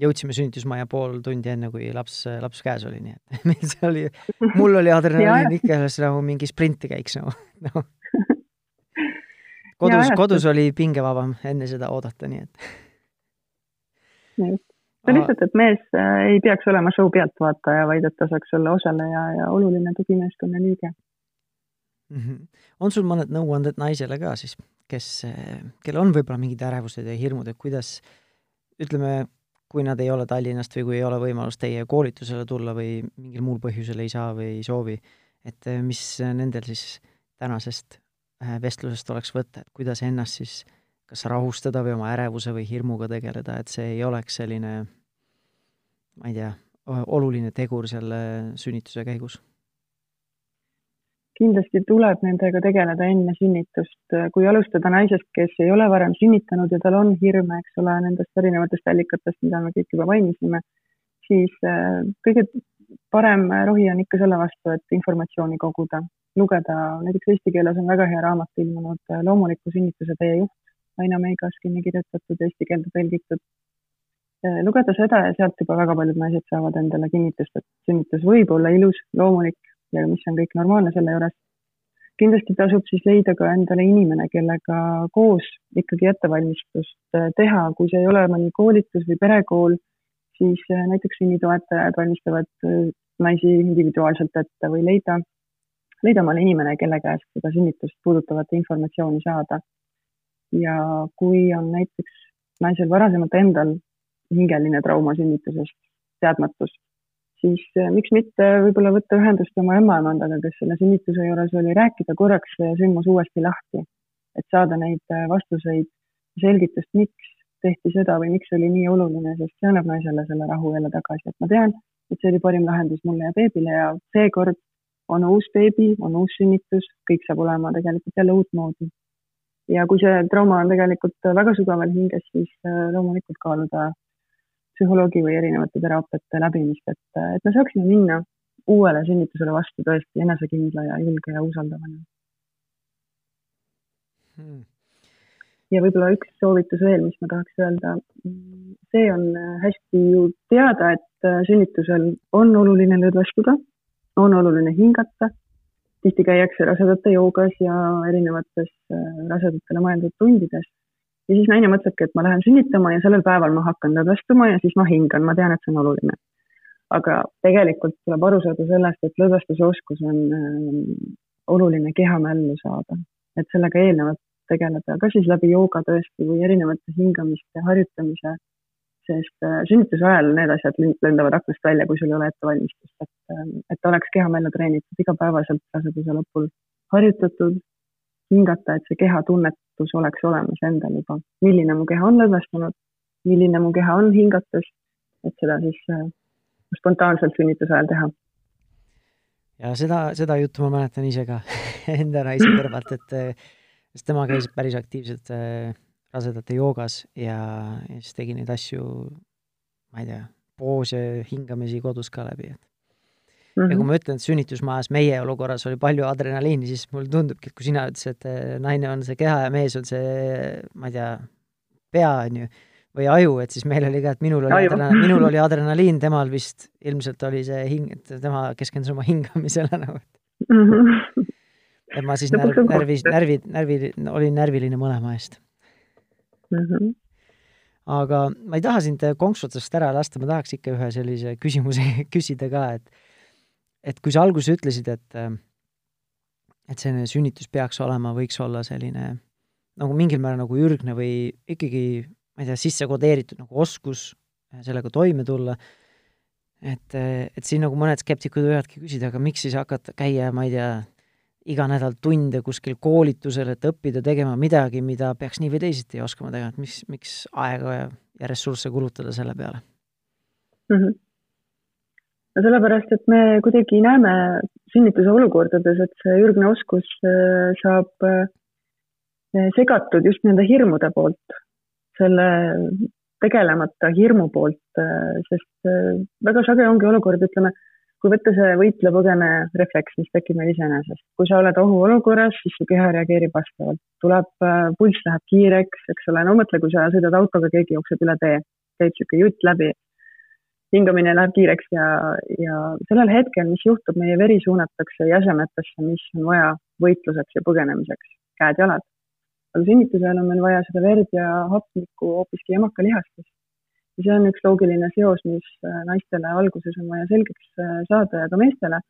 [SPEAKER 1] jõudsime sünnitusmaja pool tundi enne, kui laps, laps käes oli, nii et meil see oli, mul oli adrenaliin ikka selles nagu mingi sprintikäiks nagu no. kodus, kodus oli pingevabam enne seda oodata, nii et.
[SPEAKER 2] see lihtsalt, et mees äh, ei peaks olema show pealtvaataja, vaid et ta saaks olla osaleja ja oluline tugimeeskonna liige
[SPEAKER 1] mm. -hmm. on sul mõned nõuanded naisele ka siis, kes, kellel on võib-olla mingid ärevused ja hirmud, et kuidas ütleme, kui nad ei ole Tallinnast või kui ei ole võimalust teie koolitusele tulla või mingil muul põhjusel ei saa või ei soovi, et eh, mis nendel siis tänasest eh, vestlusest oleks võtta, et kuidas ennast siis kas rahustada või oma ärevuse või hirmuga tegeleda, et see ei oleks selline ma ei tea, oluline tegur selle sünnituse käigus
[SPEAKER 2] kindlasti tuleb nendega tegeleda enne sünnitust, kui alustada naisest, kes ei ole varem sünnitanud ja tal on hirme, eks ole, nendest erinevatest allikatest, mida me kõik juba mainisime, siis äh, kõige parem rohi on ikka selle vastu, et informatsiooni koguda, lugeda, näiteks eesti keeles on väga hea raamat ilmunud äh, Loomuliku sünnituse tee juht, Aina Meigas kinni kirjutatud, eesti keelde tõlgitud. Äh, lugeda seda ja sealt juba väga paljud naised saavad endale kinnitust, et sünnitus võib olla ilus, loomulik ja mis on kõik normaalne selle juures. kindlasti tasub siis leida ka endale inimene, kellega koos ikkagi ettevalmistust äh, teha, kui see ei ole mõni koolitus või perekool, siis äh, näiteks sünnitoetajad valmistavad äh, naisi individuaalselt ette või leida, leida omale inimene, kelle käest seda sünnitust puudutavat informatsiooni saada. ja kui on näiteks naisel varasemalt endal hingeline trauma sünnitusest, teadmatus, siis eh, miks mitte võib-olla võtta ühendust oma ämmaemandaga, kes selle sünnituse juures oli, rääkida korraks sündmus uuesti lahti, et saada neid eh, vastuseid, selgitust, miks tehti seda või miks oli nii oluline, sest see annab naisele selle rahu jälle tagasi, et ma tean, et see oli parim lahendus mulle ja beebile ja seekord on uus beebi, on uus sünnitus, kõik saab olema tegelikult jälle uutmoodi. ja kui see trauma on tegelikult väga sügaval hinges, siis eh, loomulikult kaaluda psühholoogi või erinevate teraapiate läbimist, et, et me saaksime minna uuele sünnitusele vastu tõesti enesekindla ja julge ja usaldavana hmm.. ja võib-olla üks soovitus veel, mis ma tahaks öelda. see on hästi ju teada, et sünnitusel on oluline lõdvestuda, on oluline hingata. tihti käiakse rasedate joogas ja erinevates rasedatele mõeldud tundides ja siis naine mõtlebki, et ma lähen sünnitama ja sellel päeval ma hakkan lõdvestuma ja siis ma hingan, ma tean, et see on oluline. aga tegelikult tuleb aru saada sellest, et lõdvestusoskus on äh, oluline kehamällu saada, et sellega eelnevalt tegeleda, kas siis läbi jooga tõesti või erinevate hingamiste harjutamise, sest äh, sünnituse ajal need asjad lendavad aknast välja, kui sul ei ole ettevalmistust, et, äh, et oleks kehamällu treenitud igapäevaselt raseduse lõpul harjutatud, hingata, et see kehatunnetus oleks olemas endal juba, milline mu keha on lõdvestunud, milline mu keha on hingates, et seda siis äh, spontaanselt sünnituse ajal teha.
[SPEAKER 1] ja seda, seda juttu ma mäletan ise ka enda naise kõrvalt, et äh, sest tema käis päris aktiivselt äh, rasedate joogas ja, ja siis tegi neid asju, ma ei tea, poose, hingamisi kodus ka läbi, et Mm -hmm. ja kui mhm. ma ütlen, et sünnitusmajas meie olukorras oli palju adrenaliini, siis mulle tundubki, et kui sina ütlesid, et eh, naine on see keha ja mees on see, ma ei tea, pea, on ju, või aju, et siis meil oli ka, et minul oli adrenaliin, minul oli adrenaliin, temal vist ilmselt oli see hing, et tema keskendus oma hingamisele nagu mm. -hmm. et ma siis närv, närvis, närvid, närvi, olin närviline mõlema eest mm. -hmm aga ma ei taha sind konksutusest ära lasta, ma tahaks ikka ühe sellise küsimuse küsida ka, et et kui sa alguses ütlesid, et äh, et selline sünnitus peaks olema, võiks olla selline nagu mingil määral nagu ürgne või ikkagi, ma ei tea, sisse kodeeritud nagu oskus sellega toime tulla, et, et siin nagu mõned skeptikud võivadki küsida, aga miks siis hakata, käia, ma ei tea, iga nädal tunde kuskil koolitusel, et õppida tegema midagi, mida peaks nii või teisiti oskama teha, et mis, miks aega ja ressursse kulutada selle peale
[SPEAKER 2] mm? -hmm no sellepärast, et me kuidagi näeme sünnituse olukordades, et see ürgne oskus äh, saab äh, segatud just nende hirmude poolt, selle tegelemata hirmu poolt, äh, sest väga sage ongi olukord, ütleme, kui võtta see võitle-põgene refleks, mis tekib meil iseenesest. kui sa oled ohuolukorras, siis su keha reageerib vastavalt, tuleb, pulss läheb kiireks, eks ole, no mõtle, kui sa sõidad autoga, keegi jookseb üle tee, käib niisugune jutt läbi hingamine läheb kiireks ja, ja sellel hetkel, mis juhtub, meie veri suunatakse jäsemetesse, mis on vaja võitluseks ja põgenemiseks, käed-jalad. aga sünnituse ajal on meil vaja seda verd ja hapnikku hoopiski emakalihastes. ja see on üks loogiline seos, mis äh, naistele alguses on vaja selgeks äh, saada ja ka meestele.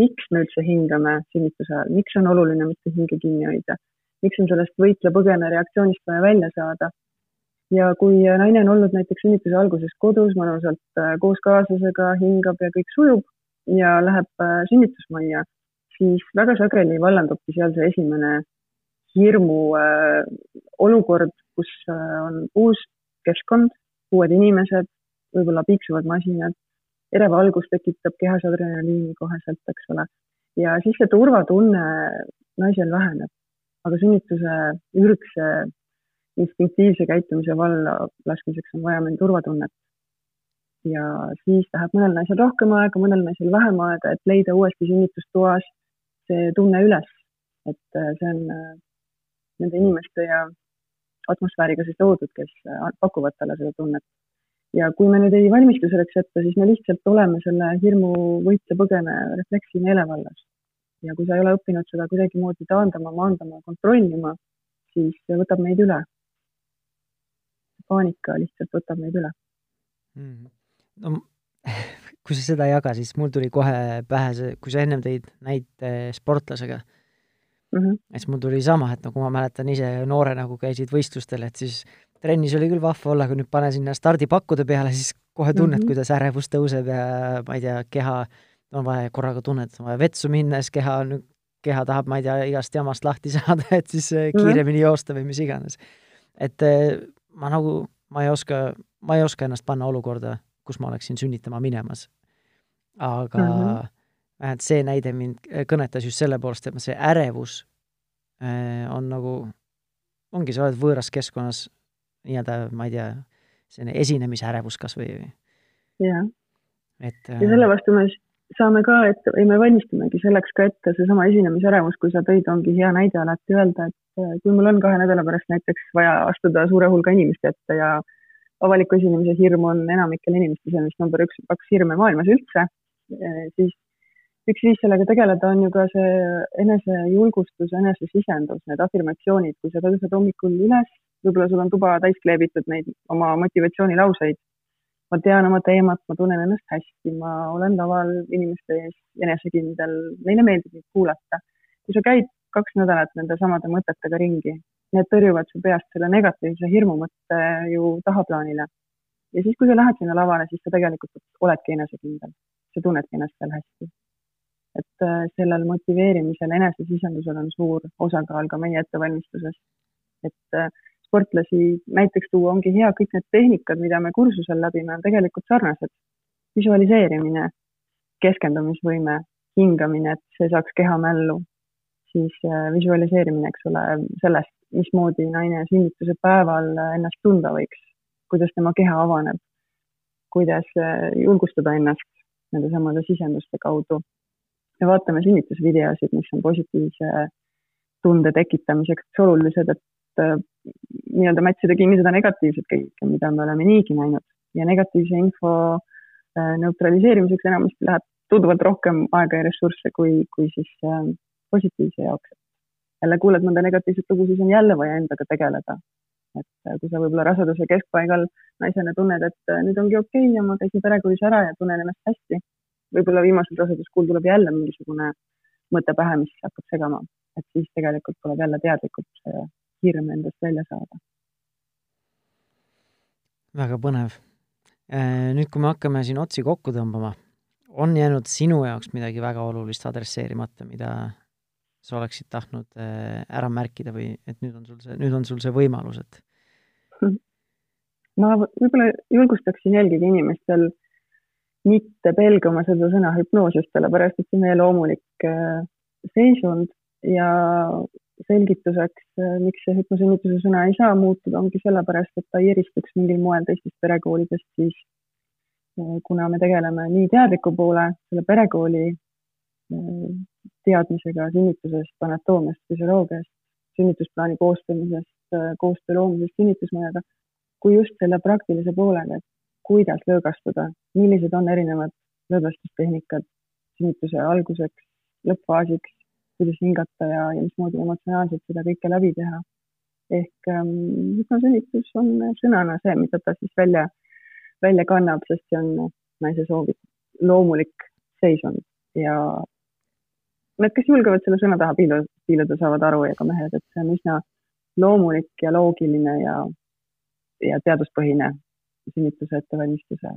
[SPEAKER 2] miks me üldse hingame sünnituse ajal, miks on oluline mitte hinge kinni hoida, miks on sellest võitle-põgene reaktsioonist vaja välja saada ja kui naine on olnud näiteks sünnituse alguses kodus mõnusalt äh, koos kaaslasega, hingab ja kõik sujub ja läheb äh, sünnitusmajja, siis väga sageli vallandubki seal see esimene hirmu äh, olukord, kus äh, on uus keskkond, uued inimesed, võib-olla piiksuvad masinad, ere valgus tekitab kehas adrenaliini koheselt, eks ole. ja siis see turvatunne naisel väheneb, aga sünnituse ürgse instinktiivse käitumise valla laskmiseks on vaja meil turvatunnet. ja siis läheb mõnel naisel rohkem aega, mõnel naisel vähem aega, et leida uuesti sünnitustoas see tunne üles, et äh, see on äh, nende inimeste ja atmosfääriga siis loodud, kes äh, pakuvad talle seda tunnet. ja kui me nüüd ei valmistu selleks ette, siis me lihtsalt oleme selle hirmu võitle-põgene refleksi meelevallas. ja kui sa ei ole õppinud seda kuidagimoodi taandama, maandama, kontrollima, siis võtab meid üle paanika lihtsalt võtab meid üle
[SPEAKER 1] mm.. no kui sa seda jaga, siis mul tuli kohe pähe see, kui sa ennem tõid näite sportlasega mm, -hmm. siis mul tuli sama, et nagu ma mäletan ise noorena, kui käisid võistlustel, et siis trennis oli küll vahva olla, aga nüüd pane sinna stardipakkude peale, siis kohe tunned mm, -hmm. kuidas ärevus tõuseb ja ma ei tea, keha, on vaja korraga tunned, on vaja vetsu minna, siis keha on, keha tahab, ma ei tea, igast jamast lahti saada, et siis kiiremini mm -hmm. joosta või mis iganes. et ma nagu, ma ei oska, ma ei oska ennast panna olukorda, kus ma oleksin sünnitama minemas. aga mm -hmm. vähemalt see näide mind kõnetas just selle poolest, et see ärevus äh, on nagu, ongi, sa oled võõras keskkonnas nii-öelda, ma ei tea, selline esinemisärevus kas või.
[SPEAKER 2] jah. et äh, ja selle vastu me saame ka ette või me valmistumegi selleks ka ette, seesama esinemisärevus, kui sa tõid, ongi hea näide alati öelda, et Äh, kui mul on kahe nädala pärast näiteks vaja astuda suure hulga inimeste ette ja avaliku esinemise hirm on enamikel inimestel, see on vist number üks, kaks hirme maailmas üldse, äh, siis üks viis sellega tegeleda on ju ka see enesejulgustus, enesesisendus, need afirmatsioonid, kui sa tõused hommikul üles, võib-olla sul on tuba täis kleebitud neid oma motivatsioonilauseid. Ma tean oma teemat, ma tunnen ennast hästi, ma olen laval inimeste ees enesekindel, neile meeldib mind kuulata. kui sa käid kaks nädalat nende samade mõtetega ringi. Need tõrjuvad su peast selle negatiivse hirmumõtte ju tahaplaanile. ja siis, kui sa lähed sinna lavale, siis sa tegelikult oledki enesekindel, sa tunnedki ennast seal hästi. et äh, sellel motiveerimisel, enesesisendusel on suur osakaal ka meie ettevalmistuses. et äh, sportlasi näiteks tuua ongi hea, kõik need tehnikad, mida me kursusel läbime, on tegelikult sarnased. visualiseerimine, keskendumisvõime, hingamine, et see saaks keha mällu, siis äh, visualiseerimine, eks ole, sellest, mismoodi naine sünnituse päeval ennast tunda võiks, kuidas tema keha avaneb, kuidas äh, julgustada ennast nende samade sisenduste kaudu. ja vaatame sünnitusvideosid, mis on positiivse tunde tekitamiseks olulised, et äh, nii-öelda mätsida kinni seda negatiivset kõike, mida me oleme niigi näinud ja negatiivse info neutraliseerimiseks enamasti läheb tunduvalt rohkem aega ja ressursse, kui, kui siis positiivse jaoks. jälle kuuled mõnda negatiivset lugu, siis on jälle vaja endaga tegeleda. et äh, kui sa võib-olla raseduse keskpaigal naisena tunned, et äh, nüüd ongi okei okay ja ma käisin perekoolis ära ja tunnen ennast hästi, võib-olla viimasel raseduskuul tuleb jälle mingisugune mõte pähe, mis hakkab segama, et siis tegelikult tuleb jälle teadlikult hirm endast välja saada.
[SPEAKER 1] väga põnev. Äh, nüüd, kui me hakkame siin otsi kokku tõmbama, on jäänud sinu jaoks midagi väga olulist adresseerimata, mida sa oleksid tahtnud äh, ära märkida või et nüüd on sul see, nüüd on sul see võimalus, et?
[SPEAKER 2] ma võib-olla julgustaksin eelkõige inimestel mitte pelgama seda sõna hüpnoosist, sellepärast et see on meie loomulik äh, seisund ja selgituseks, äh, miks see hüpnosünnituse sõna ei saa muutuda, ongi sellepärast, et ta ei eristuks mingil moel teistest perekoolidest, siis kuna me tegeleme nii teadliku poole, selle perekooli teadmisega sünnitusest, anatoomiast, füsioloogiast, sünnitusplaani koostamisest, koostöö loomisest sünnitusmajaga, kui just selle praktilise poolega, et kuidas lõõgastuda, millised on erinevad lõõgastustehnikad sünnituse alguseks, lõppfaasiks, kuidas hingata ja, ja mismoodi emotsionaalselt seda kõike läbi teha. ehk ähm, hüpnosünnitus on sõnana see, mida ta siis välja, välja kannab, sest see on naise soovi loomulik seisund. Ja need, kes julgevad selle sõna taha piiluda, piiluda, saavad aru ja ka mehed, et see on üsna loomulik ja loogiline ja, ja teaduspõhine sünnituse ettevalmistuse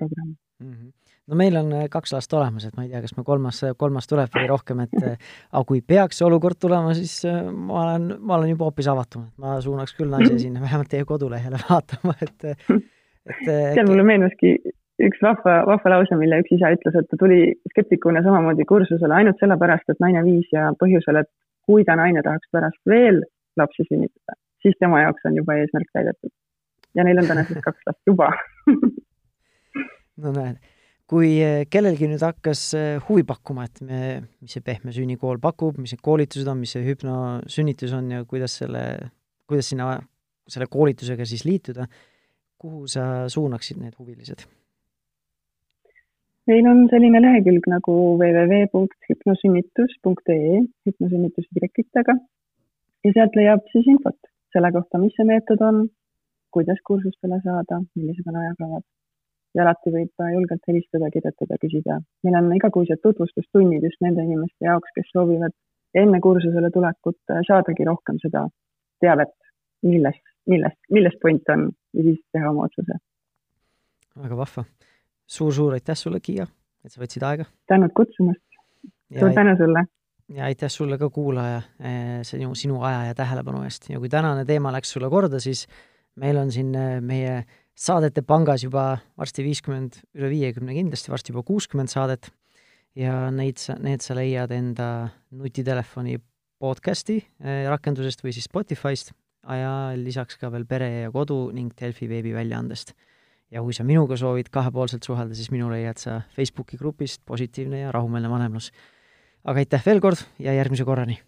[SPEAKER 2] programm
[SPEAKER 1] mm. -hmm. no meil on äh, kaks last olemas, et ma ei tea, kas me kolmas, kolmas tuleb või rohkem, et äh, aga kui peaks see olukord tulema, siis äh, ma olen, ma olen juba hoopis avatum, et ma suunaks küll naise sinna vähemalt teie kodulehele vaatama, et et
[SPEAKER 2] seal mulle meenuski üks vahva, vahva lause, mille üks isa ütles, et ta tuli skeptikuna samamoodi kursusele ainult sellepärast, et naine viis ja põhjusel, et kui ta naine tahaks pärast veel lapsi sünnitada, siis tema jaoks on juba eesmärk täidetud. ja neil on tänaseks kaks last juba
[SPEAKER 1] no näed, kui eh, kellelgi nüüd hakkas eh, huvi pakkuma, et me, mis see Pehme sünnikool pakub, mis need koolitused on, mis see hüpnosünnitus on ja kuidas selle, kuidas sinna, selle koolitusega siis liituda, kuhu sa suunaksid need huvilised?
[SPEAKER 2] meil on selline lehekülg nagu www.hüpnosünnitus.ee, hüpnosünnitus Y-tega ja sealt leiab siis infot selle kohta, mis see meetod on, kuidas kursustele saada, millised on ajakavad. Ja alati võib julgelt helistada, kirjutada, küsida. meil on igakuised tutvustustunnid just nende inimeste jaoks, kes soovivad enne kursusele tulekut saadagi rohkem seda teavet, millest, millest, millest point on ja siis teha oma otsuse.
[SPEAKER 1] väga vahva suur-suur aitäh sulle, Kiia, et sa võtsid aega.
[SPEAKER 2] tänud kutsumast. suur tänu sulle.
[SPEAKER 1] ja aitäh sulle ka, kuulaja, eh, sinu, sinu aja ja tähelepanu eest ja kui tänane teema läks sulle korda, siis meil on siin eh, meie saadete pangas juba varsti viiskümmend, üle viiekümne kindlasti, varsti juba kuuskümmend saadet ja neid sa, need sa leiad enda nutitelefoni podcasti eh, rakendusest või siis Spotify'st ja lisaks ka veel Pere ja Kodu ning Delfi veebiväljaandest ja kui sa minuga soovid kahepoolselt suhelda, siis minu leiad sa Facebooki grupist Positiivne ja rahumeelne vanemlus. aga aitäh veel kord ja järgmise korrani!